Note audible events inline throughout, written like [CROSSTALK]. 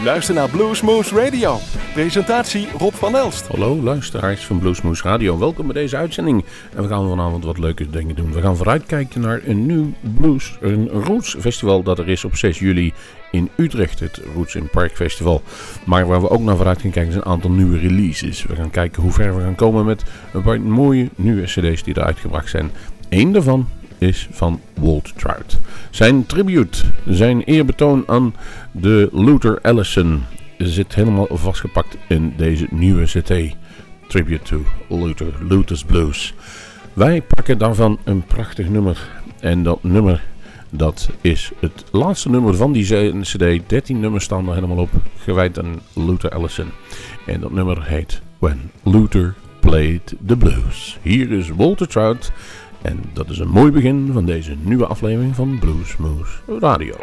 U luistert naar Bluesmoose Radio. Presentatie Rob van Elst. Hallo luisteraars van Bluesmoose Radio. Welkom bij deze uitzending. En we gaan vanavond wat leuke dingen doen. We gaan vooruitkijken naar een nieuw blues, een roots festival dat er is op 6 juli in Utrecht. Het Roots in Park Festival. Maar waar we ook naar vooruit gaan kijken is een aantal nieuwe releases. We gaan kijken hoe ver we gaan komen met een paar mooie nieuwe cd's die er uitgebracht zijn. Eén daarvan is van Walt Trout. Zijn tribute, zijn eerbetoon aan de Luther Allison zit helemaal vastgepakt in deze nieuwe CT. Tribute to Luther, Luther's Blues. Wij pakken daarvan een prachtig nummer. En dat nummer, dat is het laatste nummer van die cd. 13 nummers staan er helemaal op, gewijd aan Luther Allison. En dat nummer heet When Luther Played the Blues. Hier is Walter Trout en dat is een mooi begin van deze nieuwe aflevering van Blues Moose Radio.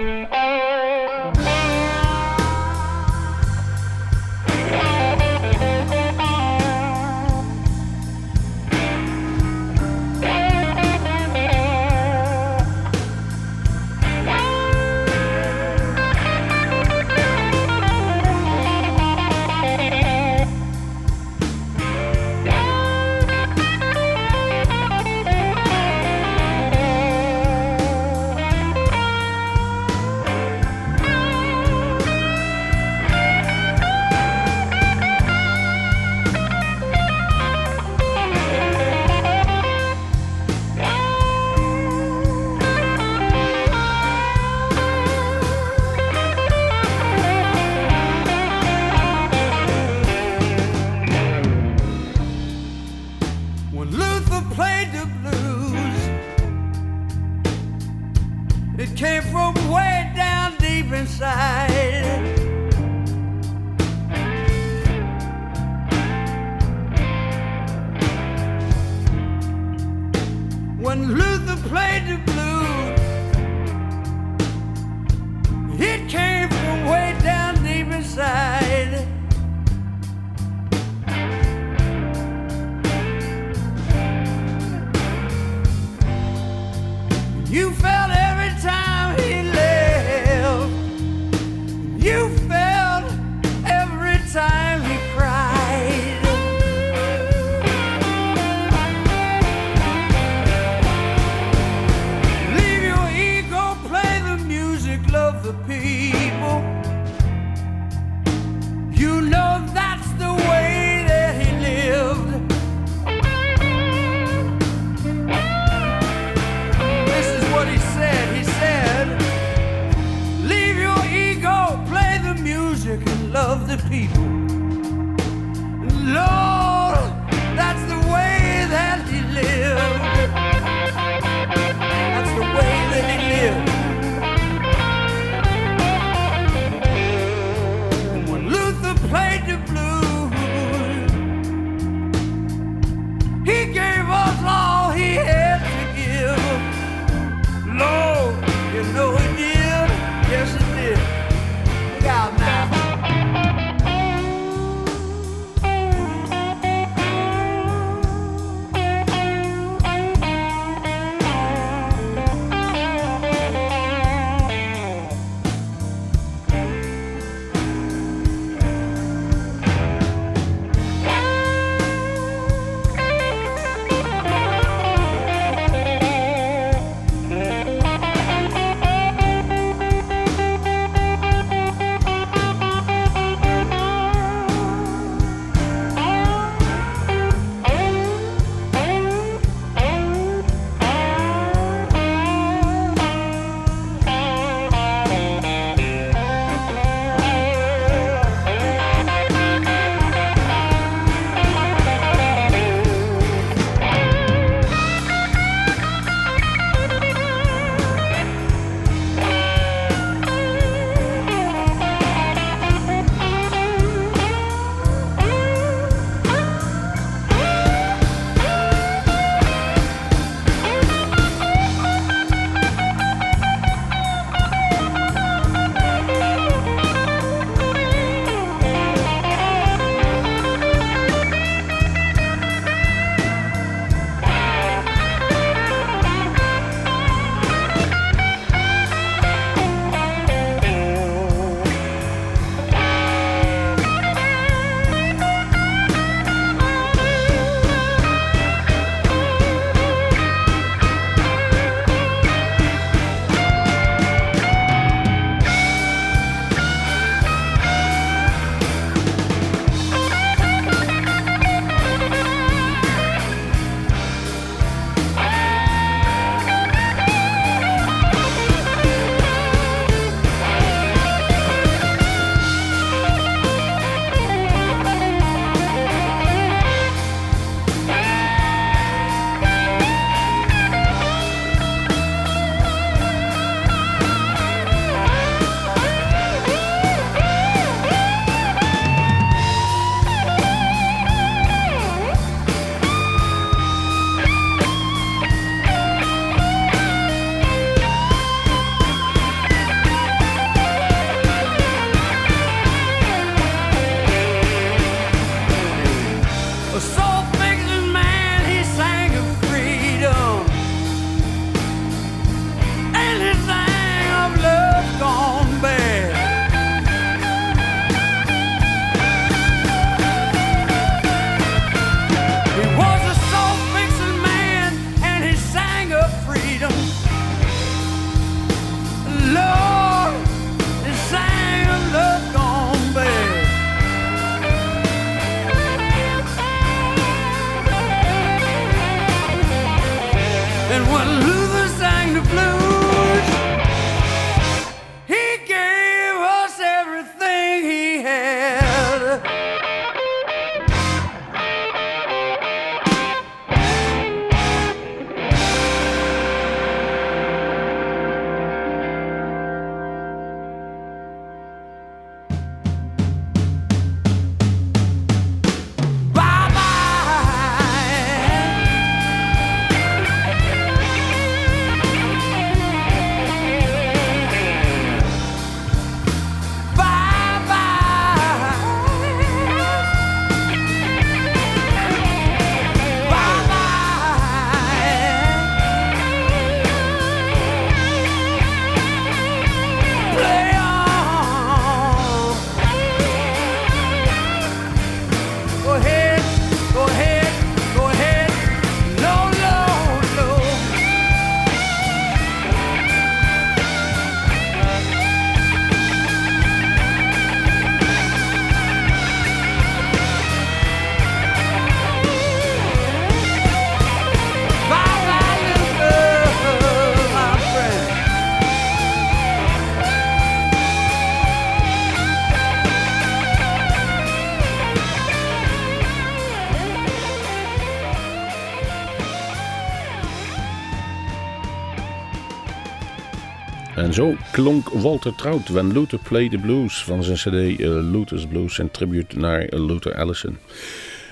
Klonk Walter Trout when Luther played the blues van zijn cd uh, Luther's Blues en tribute naar Luther Allison.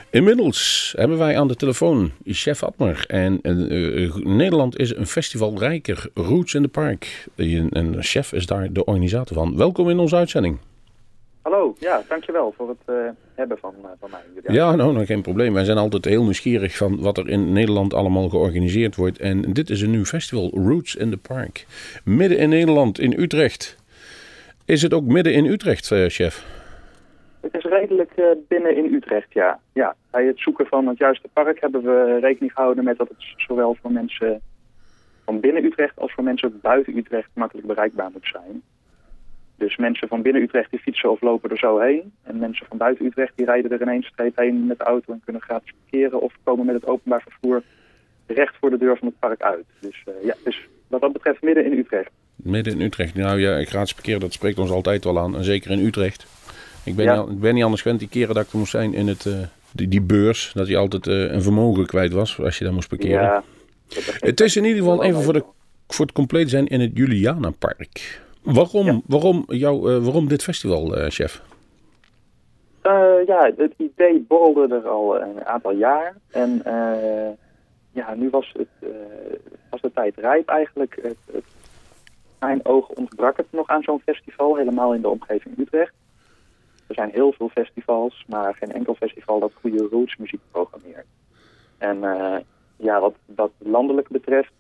Inmiddels hebben wij aan de telefoon chef Atmer. En uh, Nederland is een festival rijker, Roots in the Park. En chef is daar de organisator van. Welkom in onze uitzending. Hallo, ja, dankjewel voor het uh, hebben van, uh, van mij. Ja, nou, nou, geen probleem. Wij zijn altijd heel nieuwsgierig van wat er in Nederland allemaal georganiseerd wordt. En dit is een nieuw festival, Roots in the Park. Midden in Nederland, in Utrecht. Is het ook midden in Utrecht, uh, chef? Het is redelijk binnen in Utrecht, ja. ja. Bij het zoeken van het juiste park hebben we rekening gehouden met dat het zowel voor mensen van binnen Utrecht als voor mensen buiten Utrecht makkelijk bereikbaar moet zijn. Dus mensen van binnen Utrecht die fietsen of lopen er zo heen. En mensen van buiten Utrecht die rijden er ineens streep heen met de auto en kunnen gratis parkeren. Of komen met het openbaar vervoer recht voor de deur van het park uit. Dus uh, ja, dus wat dat betreft midden in Utrecht. Midden in Utrecht. Nou ja, gratis parkeren dat spreekt ons altijd wel aan. En zeker in Utrecht. Ik ben, niet, ik ben niet anders gewend die keren dat ik er moest zijn in het, uh, die, die, beurs. Dat hij altijd uh, een vermogen kwijt was als je daar moest parkeren. Ja, het is in ieder geval even voor, de, voor het compleet zijn in het Juliana Waarom, waarom, jou, uh, waarom dit festival, uh, chef? Uh, ja, het idee borrelde er al een aantal jaar. En ja, nu was, het, was de tijd rijp eigenlijk. Het, het, mijn ogen ontbrak het nog aan zo'n festival, helemaal in de omgeving Utrecht. Er zijn heel veel festivals, maar geen enkel festival dat goede rootsmuziek programmeert. En ja, wat, wat landelijk betreft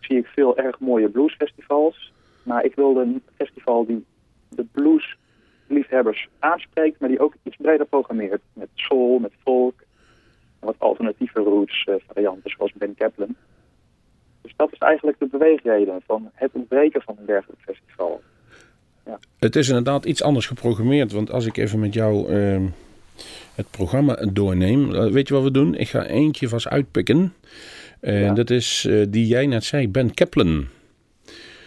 zie ik veel erg mooie bluesfestivals. Maar ik wilde een festival die de bluesliefhebbers aanspreekt, maar die ook iets breder programmeert. Met soul, met folk, en wat alternatieve roots uh, varianten, zoals Ben Kaplan. Dus dat is eigenlijk de beweegreden van het ontbreken van een dergelijk festival. Ja. Het is inderdaad iets anders geprogrammeerd, want als ik even met jou uh, het programma doorneem, uh, weet je wat we doen? Ik ga eentje vast uitpikken. Ja. Dat is uh, die jij net zei, Ben Kaplan.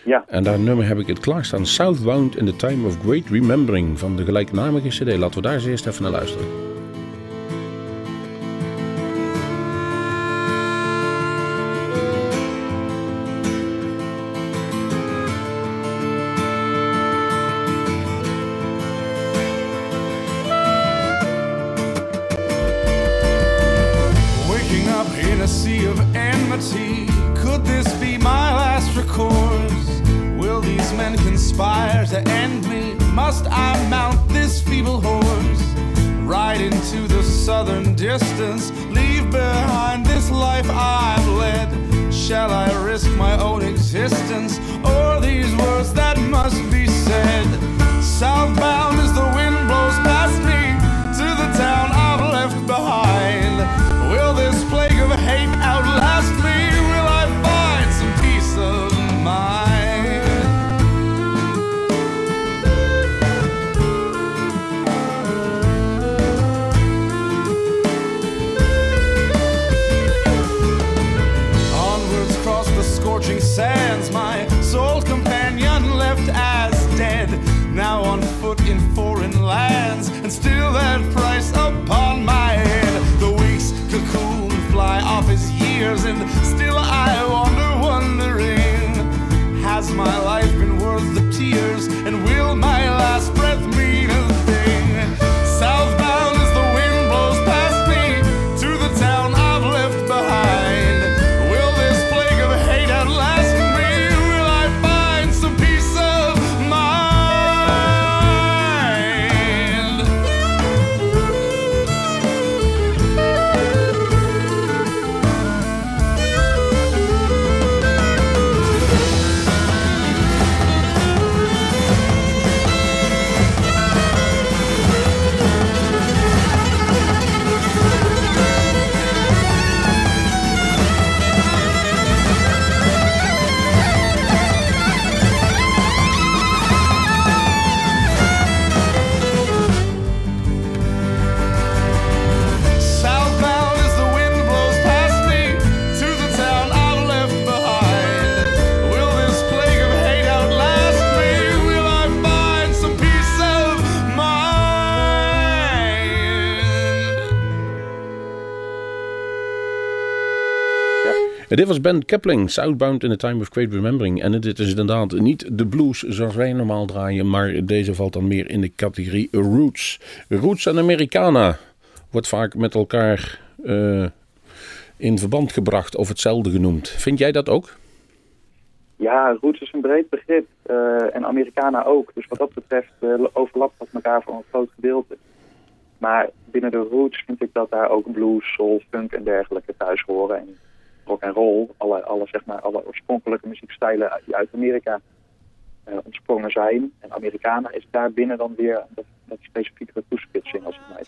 Ja. En daar nummer heb ik het klaarstaan. Southbound in the Time of Great Remembering van de gelijknamige cd. Laten we daar eens eerst even naar luisteren. Dit was Ben Kepling, Southbound in a Time of Great Remembering. En dit is inderdaad niet de blues zoals wij normaal draaien, maar deze valt dan meer in de categorie roots. Roots en Americana wordt vaak met elkaar uh, in verband gebracht of hetzelfde genoemd. Vind jij dat ook? Ja, roots is een breed begrip uh, en Americana ook. Dus wat dat betreft uh, overlapt dat elkaar voor een groot gedeelte. Maar binnen de roots vind ik dat daar ook blues, soul, funk en dergelijke thuis horen. En rock en roll, alle, alle, zeg maar, alle oorspronkelijke muziekstijlen die uit Amerika uh, ontsprongen zijn. En Americana is daar binnen dan weer dat, dat specifiekere toespitsing als het mij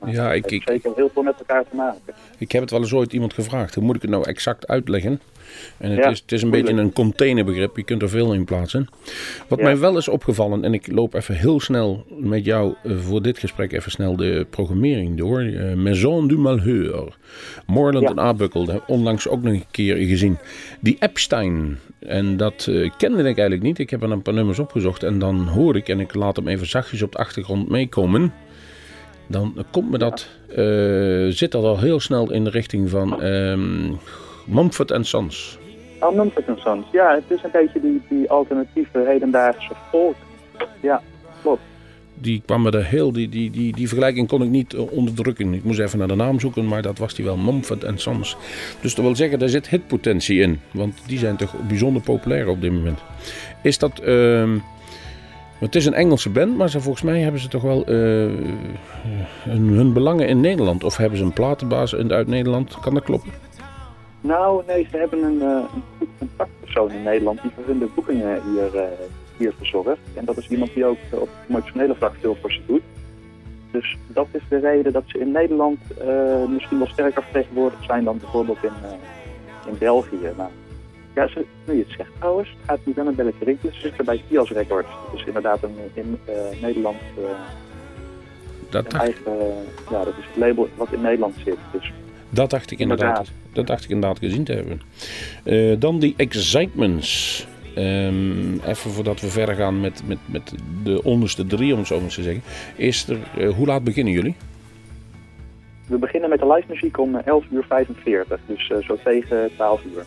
maar ja, ik, ik, zeker heel veel met elkaar te maken. Ik heb het wel eens ooit iemand gevraagd. Hoe moet ik het nou exact uitleggen? En het, is, het is een beetje een containerbegrip. Je kunt er veel in plaatsen. Wat mij wel is opgevallen, en ik loop even heel snel met jou eh, voor dit gesprek even snel de programmering door. Uh, Maison du Malheur. Moreland en Abuckel. Onlangs ook nog een keer gezien. Die Epstein. En dat uh, kende ik eigenlijk niet. Ik heb er een paar nummers opgezocht. En dan hoor ik, en ik laat hem even zachtjes op de achtergrond meekomen dan komt me dat, uh, zit dat al heel snel in de richting van um, Mumford Sons. Oh, Mumford Sons. Ja, het is een beetje die, die alternatieve hedendaagse volk. Ja, klopt. Die kwam me er heel, die, die, die, die vergelijking kon ik niet uh, onderdrukken. Ik moest even naar de naam zoeken, maar dat was die wel, Mumford Sons. Dus dat wil zeggen, daar zit hitpotentie in. Want die zijn toch bijzonder populair op dit moment. Is dat... Uh, het is een Engelse band, maar ze, volgens mij hebben ze toch wel hun, hun, belangen in Nederland. Of hebben ze een platenbaas uit Nederland? Kan dat kloppen? Nou, nee, ze hebben een, een goed contactpersoon in Nederland die voor hun de boekingen hier, hier verzorgt. En dat is iemand die ook op emotionele vlak veel voor ze doet. Dus dat is de reden dat ze in Nederland misschien wel sterker vertegenwoordigd zijn dan bijvoorbeeld in, in België. Nou, ja, ze, nu je het zegt trouwens, gaat nu dan een belletje rinkelen. Ze zitten bij Kios Records. Dus inderdaad een, in uh, Nederland uh, dat eigen... ja, dat is het label wat in Nederland zit. Dus dat dacht ik inderdaad, inderdaad. Dat dacht ik inderdaad gezien te hebben. Uh, dan die Excitements. Um, even voordat we verder gaan met, met, met de onderste drie, om het zo maar te zeggen. Is er, hoe laat beginnen jullie? We beginnen met de live muziek om 11.45 uur 45, dus zo tegen 12 uur.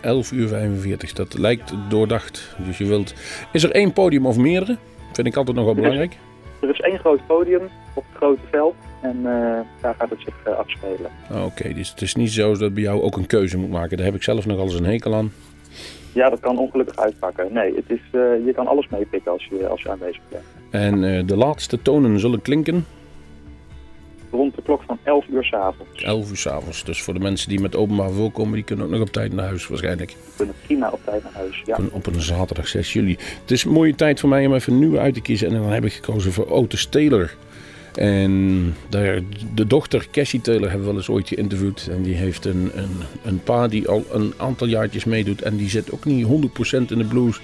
11 uur 45. Dat lijkt doordacht. Dus je wilt... Is er één podium of meerdere? Vind ik altijd nog wel belangrijk. Er is, één groot podium op het grote veld. En uh, daar gaat het zich uh, afspelen. Oké, okay, dus het is niet zo dat bij jou ook een keuze moet maken. Daar heb ik zelf nog eens een hekel aan. Ja, dat kan ongelukkig uitpakken. Nee, het is, uh, je kan alles meepikken als je, als je aanwezig bent. En de laatste tonen zullen klinken? Rond de klok van 11 uur s'avonds. 11 uur s'avonds. Dus voor de mensen die met openbaar vervoer komen, die kunnen ook nog op tijd naar huis waarschijnlijk. Kunnen prima op tijd naar huis, ja. Op een zaterdag 6 juli. Het is een mooie tijd voor mij om even nieuw uit te kiezen. En dan heb ik gekozen voor Otis Taylor. En daar, de dochter Cassie Taylor hebben we wel eens ooit geïnterviewd. En die heeft een, een, een pa die al een aantal jaartjes meedoet. En die zit ook niet 100% in de blues.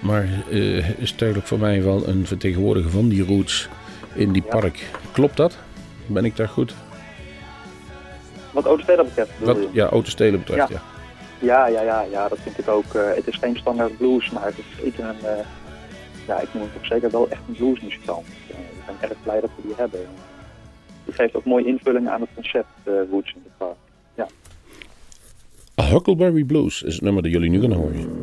Maar uh, is duidelijk voor mij wel een vertegenwoordiger van die roots in die park. Klopt dat? Ben ik daar goed? Wat autostelen betreft? Wat, ja, autostelen betreft, ja. ja. Ja, ja, ja, dat vind ik ook. Uh, het is geen standaard blues, maar het is zeker een, uh, ja, ik noem het toch zeker wel echt een bluesmuzikant. Uh, ik ben erg blij dat we die hebben. Die geeft ook mooie invulling aan het concept Roots in the Park. Ja. Huckleberry Blues is het nummer dat jullie nu gaan horen.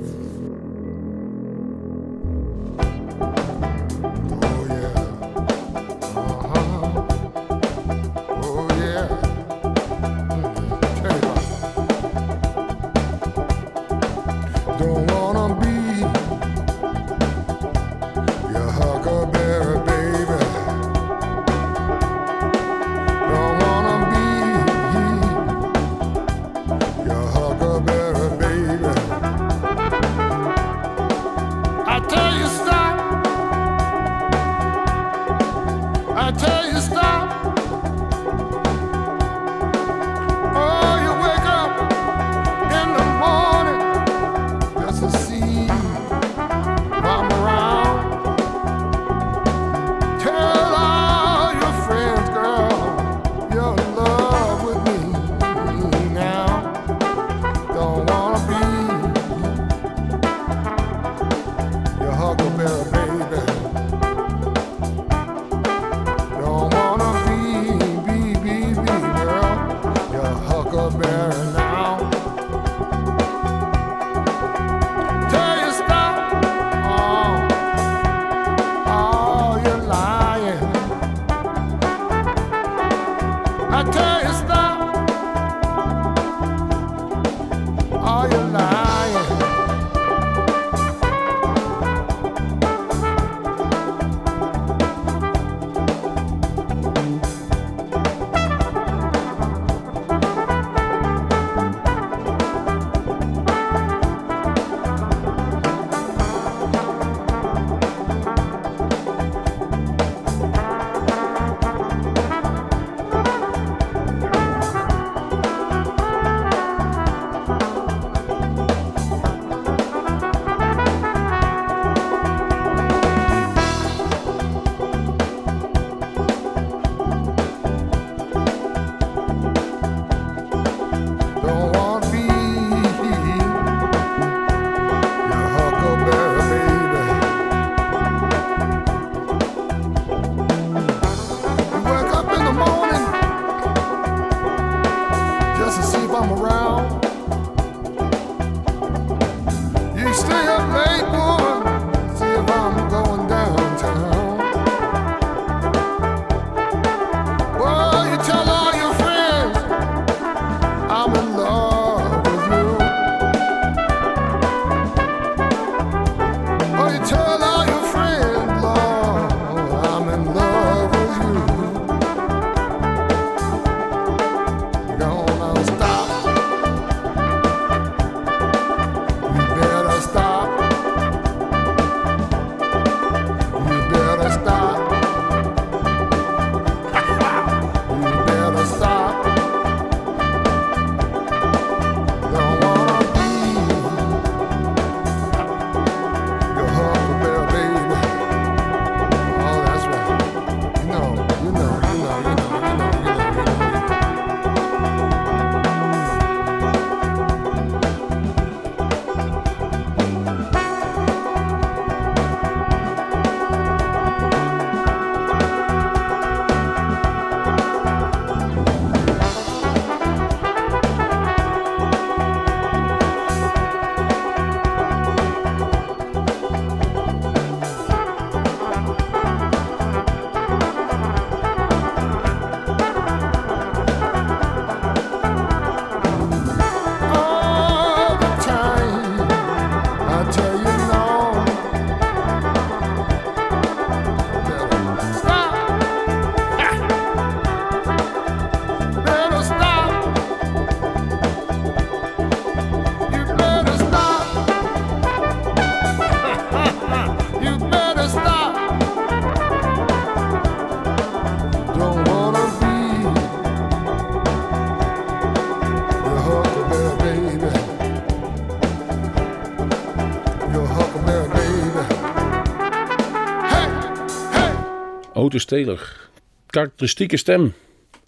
Taylor. Karakteristieke stem.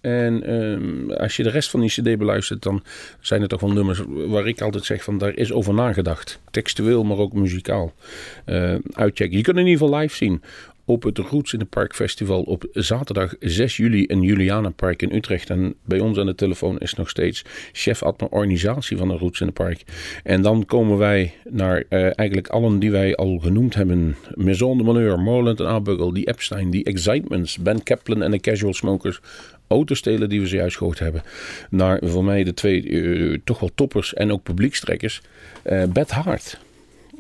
En ehm, als je de rest van die CD beluistert, dan zijn er toch wel nummers waar ik altijd zeg van daar is over nagedacht. Textueel, maar ook muzikaal. Uh, uitchecken. Je kunt in ieder geval live zien op het Roots in the Park Festival op zaterdag 6 juli in Julianenpark in Utrecht. En bij ons aan de telefoon is nog steeds chef organisatie van de Roots in the Park. En dan komen wij naar uh, eigenlijk allen die wij al genoemd hebben. Maison de Malheur, Moreland en Arbuggle, die Epstein, die Excitements, Ben Kaplan en de Casual Smokers autostelen die we zojuist gehoord hebben. Naar voor mij de twee uh, toch wel toppers en ook publiekstrekkers. Uh, Beth Hart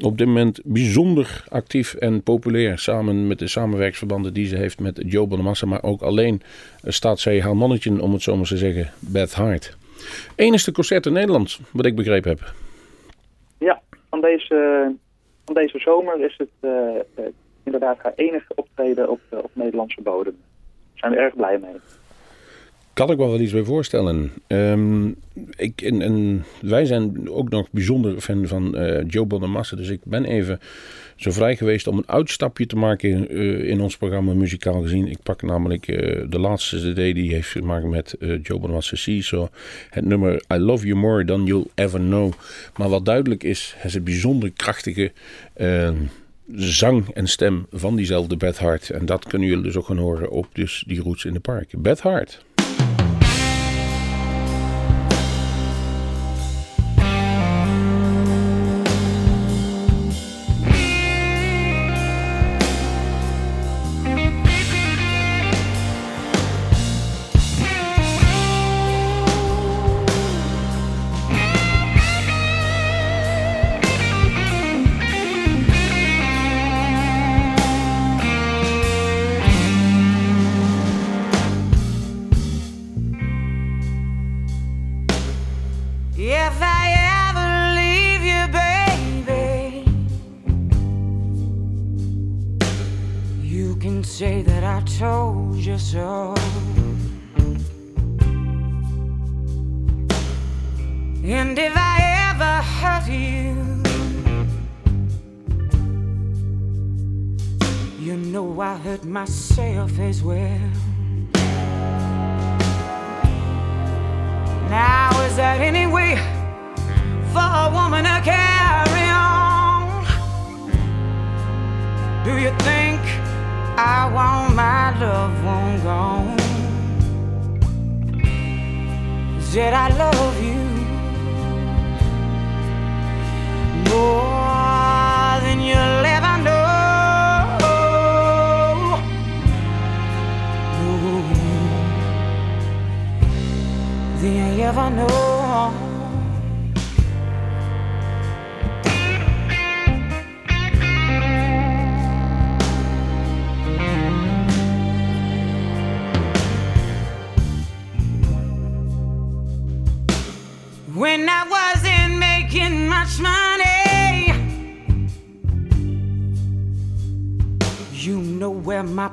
op dit moment bijzonder actief en populair. Samen met de samenwerksverbanden die ze heeft met Joe Bonamassa. Maar ook alleen staat zij haar mannetje, om het zo maar te zeggen, Beth Hart. Enigste concert in Nederland, wat ik begrepen heb. Ja, van deze, van deze zomer is het uh, inderdaad haar enige optreden op, op Nederlandse bodem. Daar zijn we erg blij mee kan ik wel wel iets bij voorstellen. Um, ik, en, en, wij zijn ook nog bijzonder fan van uh, Joe Bonamassa. Dus ik ben even zo vrij geweest om een uitstapje te maken uh, in ons programma muzikaal gezien. Ik pak namelijk uh, de laatste CD die heeft gemaakt met Joe Bonamassa C. So, het nummer I Love You More Than You'll Ever Know. Maar wat duidelijk is, is een bijzonder krachtige ehm, zang en stem van diezelfde Beth Hart. En dat kunnen jullie dus ook gaan horen op dus die roots in de park. Beth Hart. said I love you more than you'll ever know. No, than you ever know.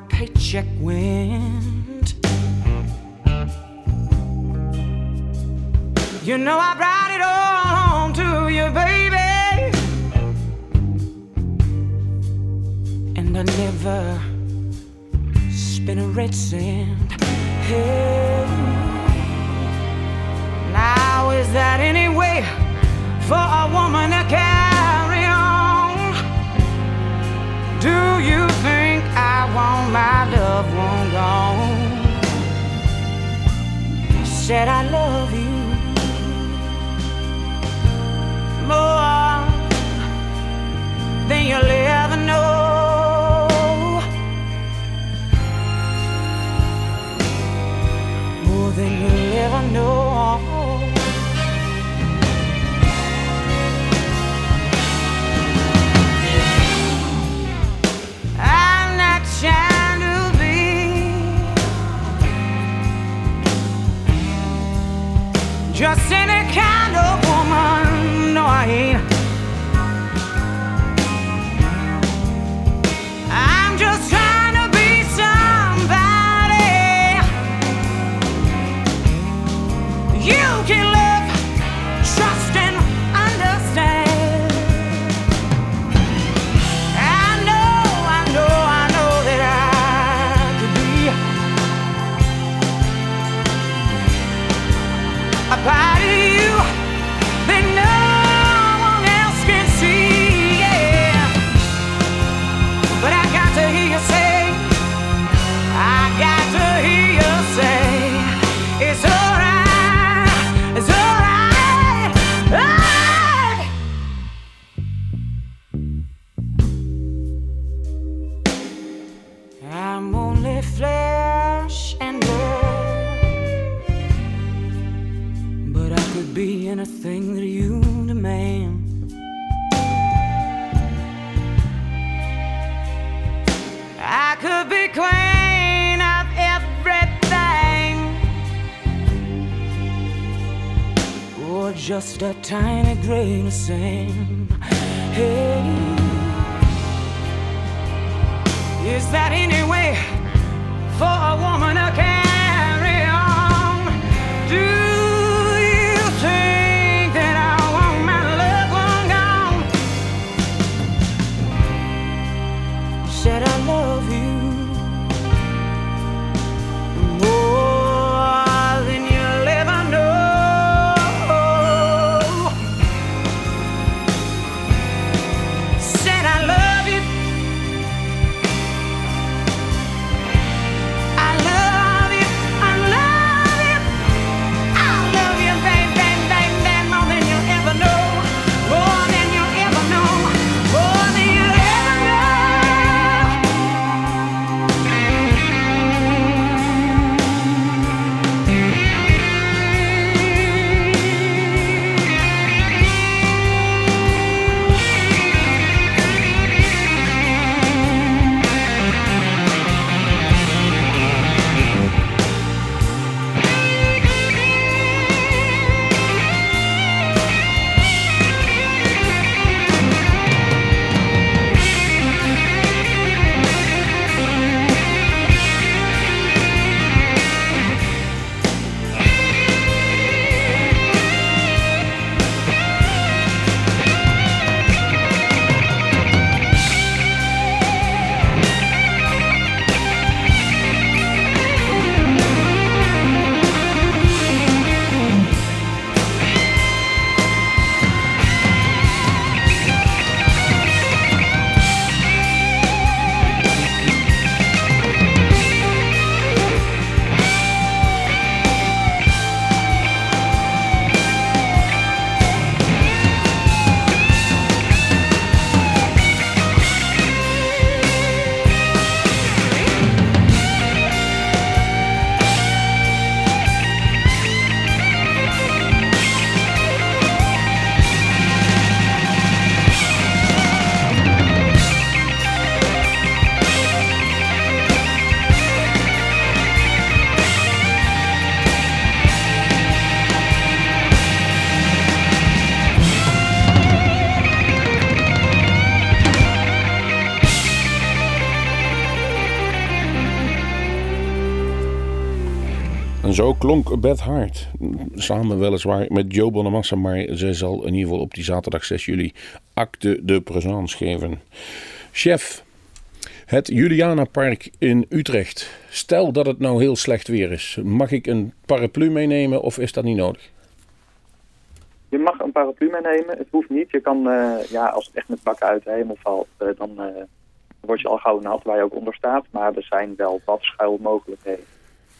paycheck went. You know I ride. Just a tiny grain of sand. Zo klonk Beth Hart. Samen weliswaar met Joe Bonamassa, maar zij zal in ieder geval op die zaterdag 6 juli acte de présence geven. Chef, het Julianapark in Utrecht. Stel dat het nou heel slecht weer is. Mag ik een paraplu meenemen of is dat niet nodig? Je mag een paraplu meenemen, het hoeft niet. Je kan, eh, ja, als het echt met bakken uit de hemel valt, eh, dan eh, word je al gauw nat waar je ook onder staat. Maar er zijn wel wat schuilmogelijkheden.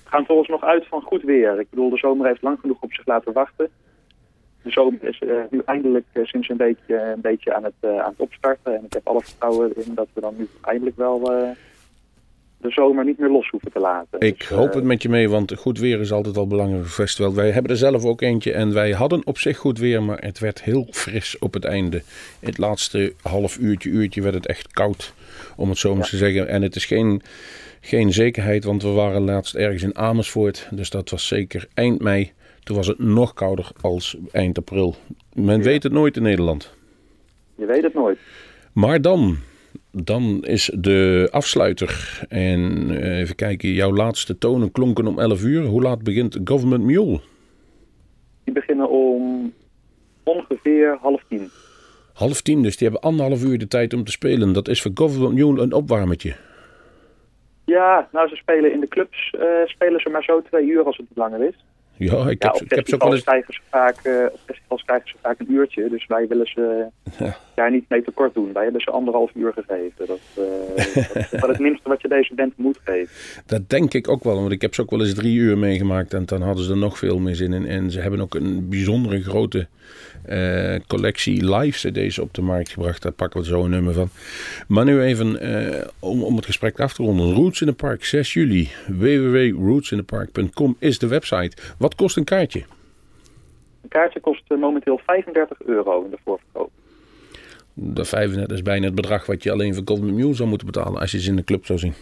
We gaan volgens nog uit van goed weer. Ik bedoel, de zomer heeft lang genoeg op zich laten wachten. De zomer is eh, nu eindelijk eh, sinds een beetje, een beetje aan, het, eh, aan het opstarten. En ik heb alle vertrouwen in dat we dan nu eindelijk wel eh, de zomer niet meer los hoeven te laten. Ik Dus, hoop eh, het met je mee, want goed weer is altijd al belangrijk voor festival. Wij hebben er zelf ook eentje en wij hadden op zich goed weer, maar het werd heel fris op het einde. Het laatste half uurtje, uurtje werd het echt koud, om het zo maar Ja. te zeggen. En het is geen, geen zekerheid, want we waren laatst ergens in Amersfoort, dus dat was zeker eind mei. Toen was het nog kouder als eind april. Men weet het nooit in Nederland. Je weet het nooit. Maar dan, dan is de afsluiter. En eh, even kijken, jouw laatste tonen klonken om 11 uur. Hoe laat begint Government Mule? Die beginnen om ongeveer half tien. Half tien, dus die hebben anderhalf uur de tijd om te spelen. Dat is voor Government Mule een opwarmetje. Ja, nou ze spelen in de clubs, eh, spelen ze maar zo twee uur als het langer is. Ja, ik heb, ik heb ze ook wel eens... krijgen ze vaak, eh, op festivals krijgen ze vaak een uurtje, dus wij willen ze Ja. Daar niet mee tekort doen. Wij hebben ze anderhalf uur gegeven. Dat, eh, dat is wel het minste wat je deze band moet geven. Dat denk ik ook wel, want ik heb ze ook wel eens drie uur meegemaakt en dan hadden ze er nog veel meer zin in. En ze hebben ook een bijzondere grote eh, collectie live cd's op de markt gebracht. Daar pakken we zo een nummer van. Maar nu even eh, om, om het gesprek af te ronden. Roots in the Park, 6 juli. www.rootsinthepark.com is de website. Wat kost een kaartje? Een kaartje kost momenteel 35 euro in de voorverkoop. De 35 is bijna het bedrag wat je alleen voor Golden Mule zou moeten betalen als je ze in de club zou zien.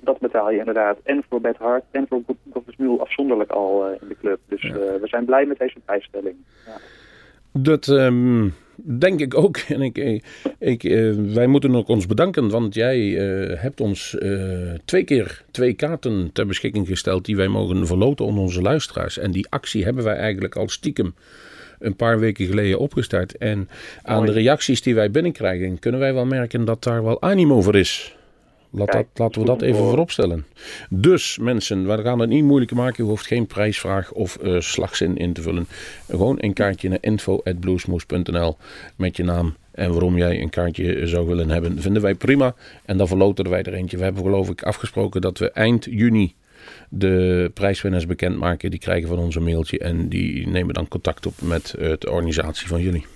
Dat betaal je inderdaad en voor Bad Hart en voor Governors Mule afzonderlijk al eh, in de club. Dus Ja. eh, we zijn blij met deze prijsstelling. Ja. Dat ehm, denk ik ook. [LAUGHS] En ik, eh, ik, wij moeten ook ons bedanken, want jij hebt ons twee keer twee kaarten ter beschikking gesteld die wij mogen verloten onder onze luisteraars. En die actie hebben wij eigenlijk al stiekem een paar weken geleden opgestart. En aan de reacties die wij binnenkrijgen, kunnen wij wel merken dat daar wel animo voor is. Laat Kijk, dat, laten we dat even voorop stellen. Dus mensen, we gaan het niet moeilijk maken. Je hoeft geen prijsvraag of eh, slagzin in te vullen. Gewoon een kaartje naar info.bluesmoes.nl met je naam en waarom jij een kaartje zou willen hebben. Vinden wij prima. En dan verloten wij er eentje. We hebben geloof ik afgesproken dat we eind juni de prijswinnaars bekendmaken. Die krijgen van ons een mailtje en die nemen dan contact op met eh, de organisatie van jullie.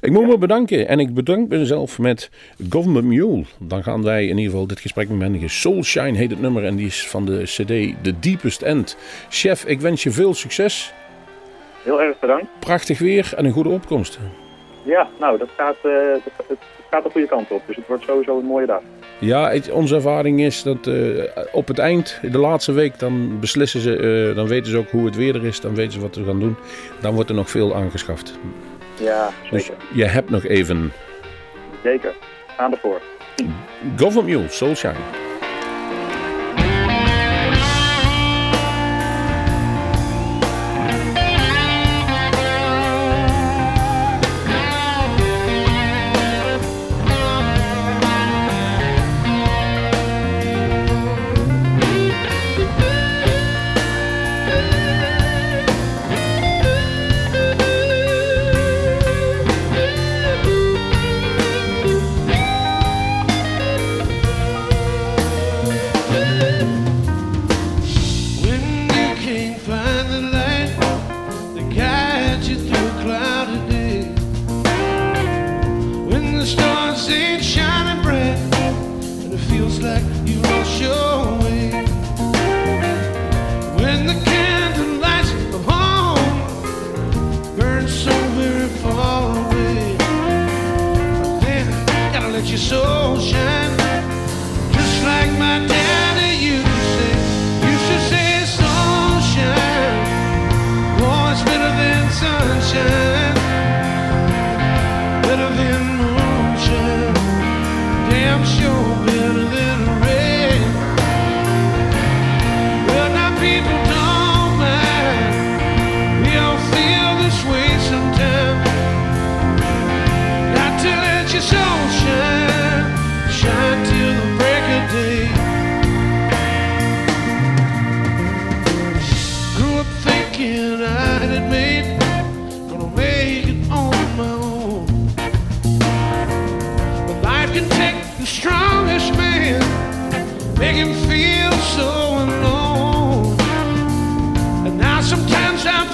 Ik moet me bedanken en ik bedank mezelf met Government Mule. Dan gaan wij in ieder geval dit gesprek met mendigen. Soulshine heet het nummer en die is van de CD The Deepest End. Chef, ik wens je veel succes, Heel erg bedankt. prachtig weer en een goede opkomst. Ja, nou, dat gaat, dat- het gaat de goede kant op. Dus het wordt sowieso een mooie dag. Ja, het- onze ervaring is dat eh, op het eind, de laatste week, dan beslissen ze, eh, dan weten ze ook hoe het weer er is, dan weten ze wat ze gaan doen. Dan wordt er nog veel aangeschaft. Ja, Dus zeker. je hebt nog even Zeker. Gaan ervoor. Government Mule, Soulshine.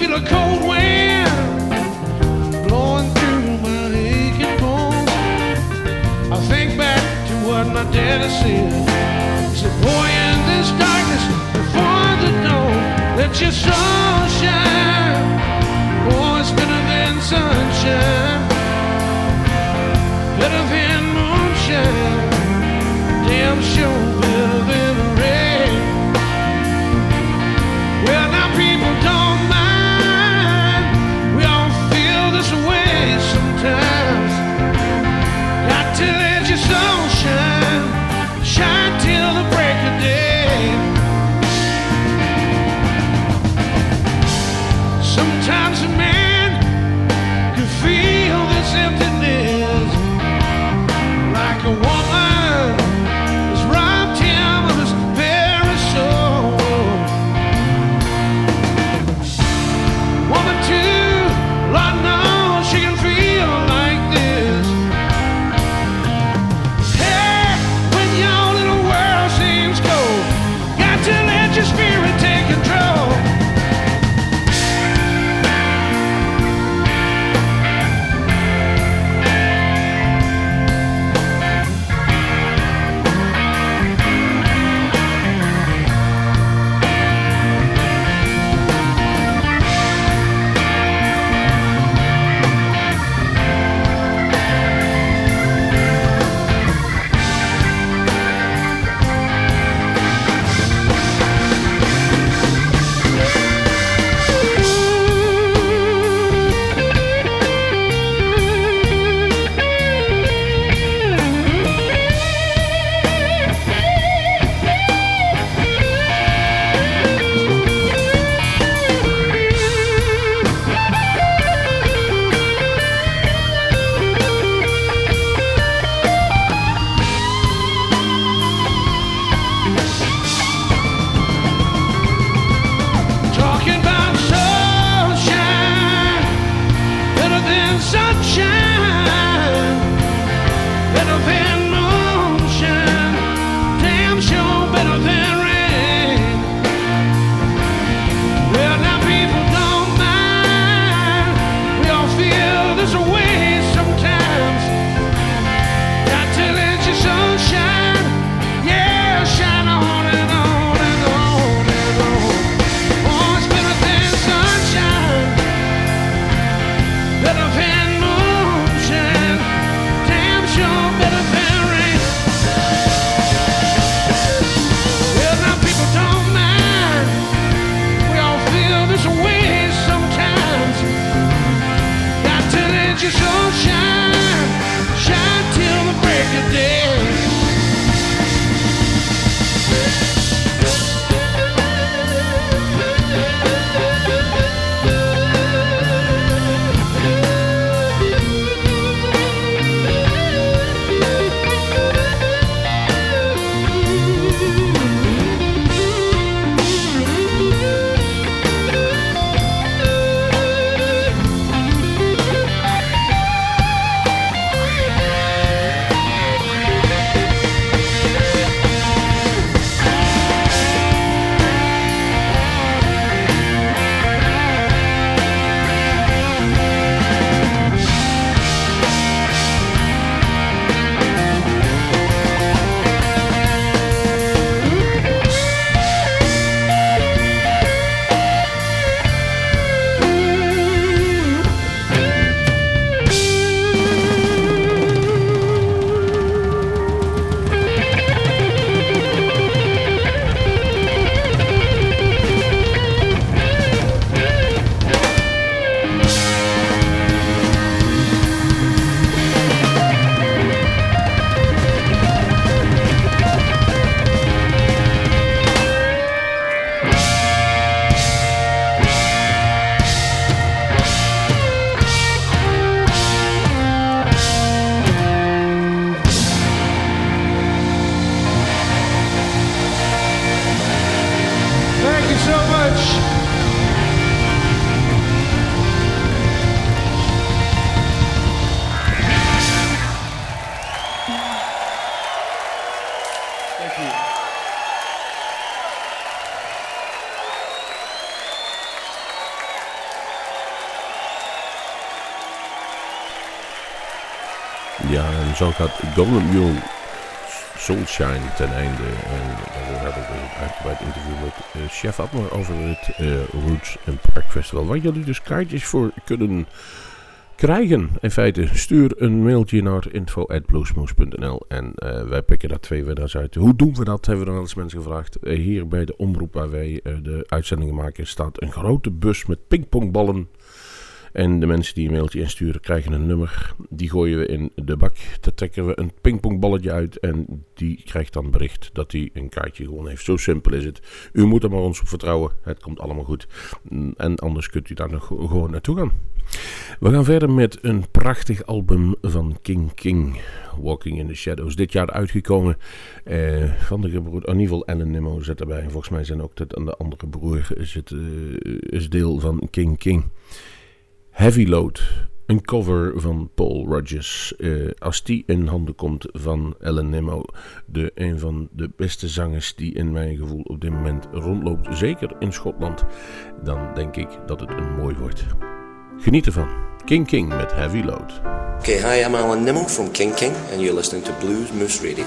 Feel cold wind blowing through my aching bones. I think back to what my daddy said. He said, Boy, in this darkness before the dawn, let your sun shine. Boy, it's better than sunshine, better than moonshine, damn sure gaat Golden Mule Soulshine ten einde. En daarvoor hebben we een uitgebreid interview met eh, chef Adler over het eh, Roots and Park Festival. Waar jullie dus kaartjes voor kunnen krijgen. In feite, stuur een mailtje naar info.bluesmoes.nl en eh, wij pikken daar twee winnaars uit. Hoe doen we dat, hebben we dan eens mensen gevraagd. Hier bij de omroep waar wij de uitzendingen maken staat een grote bus met pingpongballen. En de mensen die een mailtje insturen krijgen een nummer. Die gooien we in de bak. Daar trekken we een pingpongballetje uit. En die krijgt dan bericht dat hij een kaartje gewonnen heeft. Zo simpel is het. U moet er maar ons op vertrouwen. Het komt allemaal goed. Mm, En anders kunt u daar nog gewoon naartoe gaan. We gaan verder met een prachtig album van King King. Walking in the Shadows. Dit jaar uitgekomen eh, van de broer. In ieder geval Nimmo zit erbij. En volgens mij zijn ook de, de andere broer eh, is deel van King King. Heavy Load. Een cover van Paul Rogers. Eh, als die in handen komt van Ellen Nimmo. De, een van de beste zangers die in mijn gevoel op dit moment rondloopt. Zeker in Schotland. Dan denk ik dat het een mooi wordt. Geniet ervan. King King met Heavy Load. Okay, hi, I'm Alan Nimmo from King King, and you're listening to Blues Moose Radio.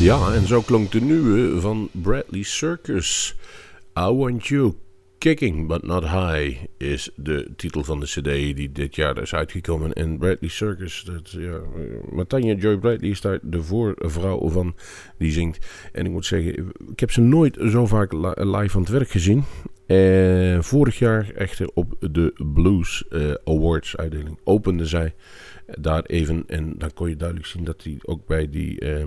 Ja, en zo klonk de nieuwe van Bradley Circus. I Want You. Kicking But Not High is de titel van de cd die dit jaar is uitgekomen. En Bradley Circus, dat, ja, Matanya Joy Bradley is daar de voorvrouw van die zingt. En ik moet zeggen, ik heb ze nooit zo vaak li- live aan het werk gezien. Eh, vorig jaar echter op de Blues eh, Awards uitdeling opende zij daar even. En dan kon je duidelijk zien dat hij ook bij die eh,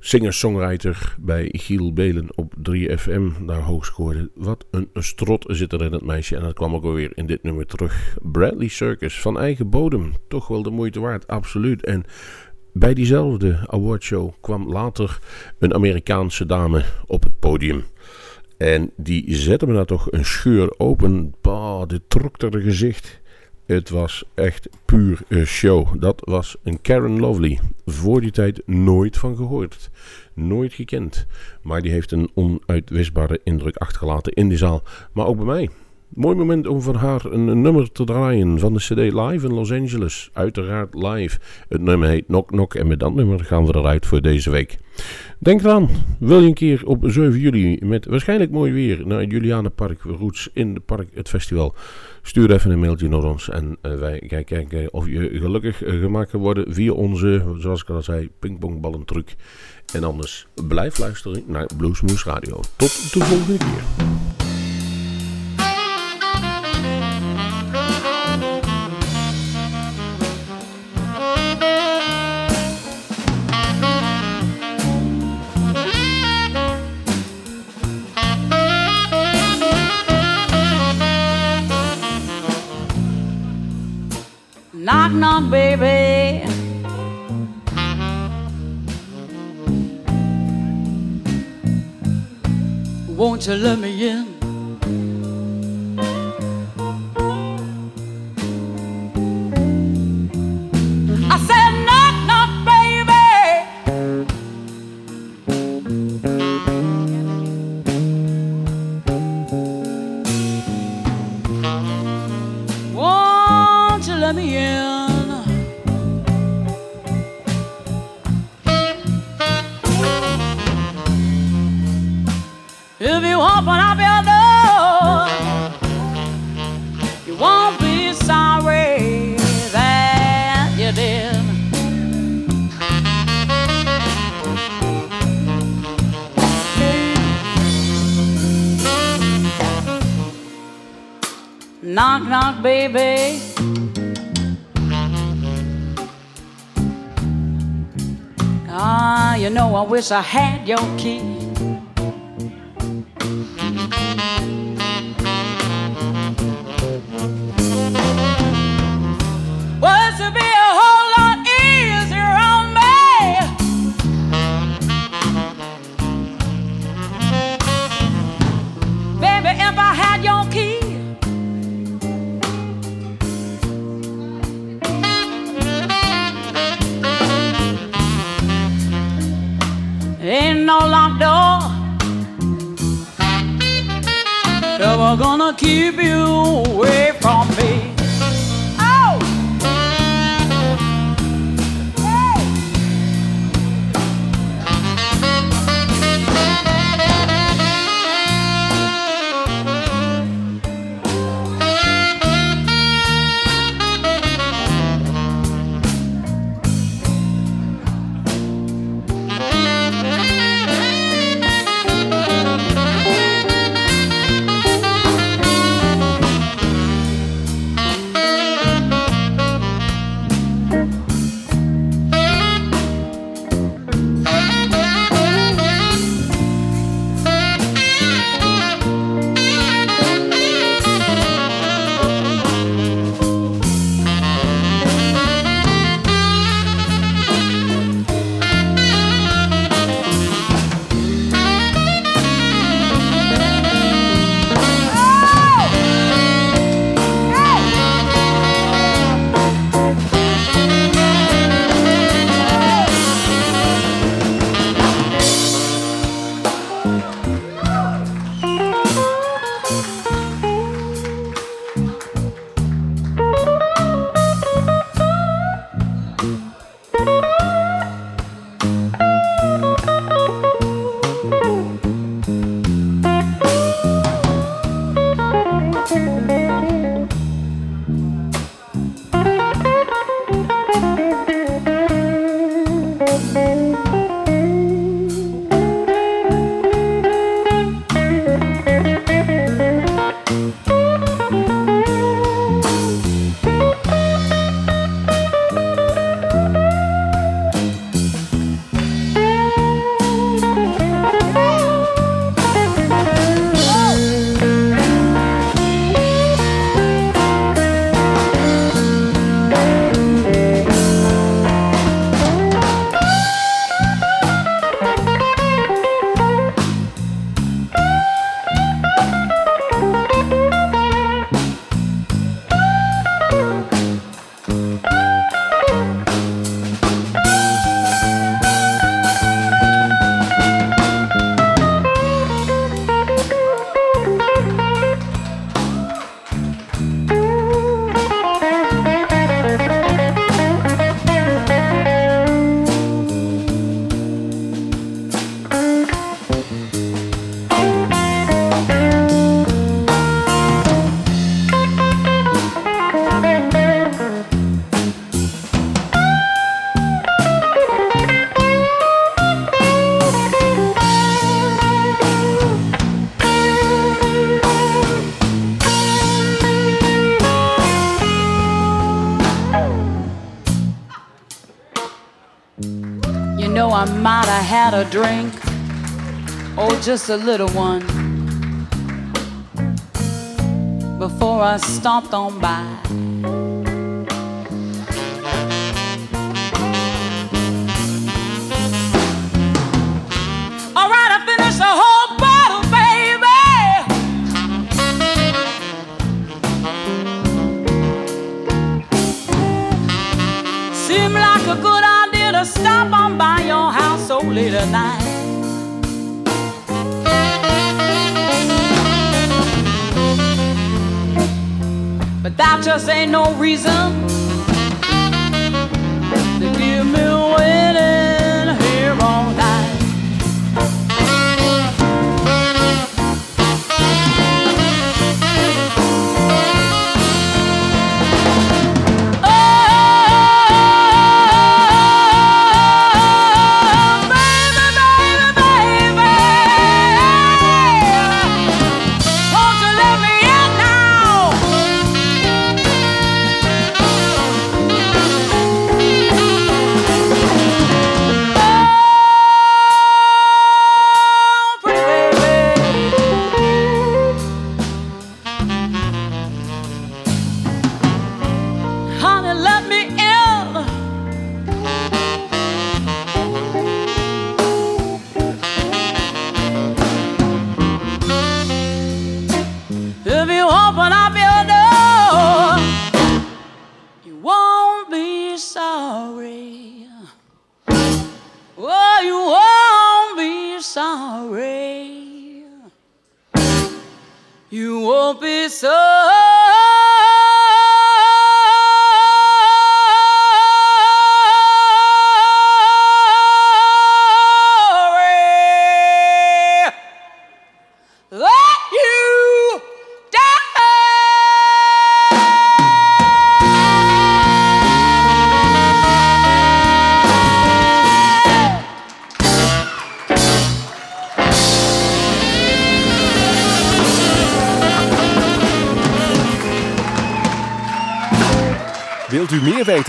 singer-songwriter bij Giel Belen op 3FM daar hoog scoorde. Wat een strot zit er in het meisje. En dat kwam ook alweer in dit nummer terug. Bradley Circus van eigen bodem. Toch wel de moeite waard, absoluut. En bij diezelfde awardshow kwam later een Amerikaanse dame op het podium. En die zette me daar toch een scheur open. Bah, dit trok er gezicht. Het was echt puur show. Dat was een Karen Lovely. Voor die tijd nooit van gehoord. Nooit gekend. Maar die heeft een onuitwisbare indruk achtergelaten in die zaal. Maar ook bij mij. Mooi moment om van haar een, nummer te draaien van de CD live in Los Angeles. Uiteraard live. Het nummer heet Knock Knock en met dat nummer gaan we eruit voor deze week. Denk eraan, wil je een keer op 7 juli met waarschijnlijk mooi weer naar het Julianenpark Roots in het park het festival. Stuur even een mailtje naar ons en eh, wij kijken of je gelukkig eh, gemaakt kan worden via onze, zoals ik al zei, pingpongballentruc. En anders blijf luisteren naar Bluesmoose Radio. Tot de volgende keer. riding on, baby. Won't you let me in? wish I had your key. just a little one before I stomped on by. just ain't no reason.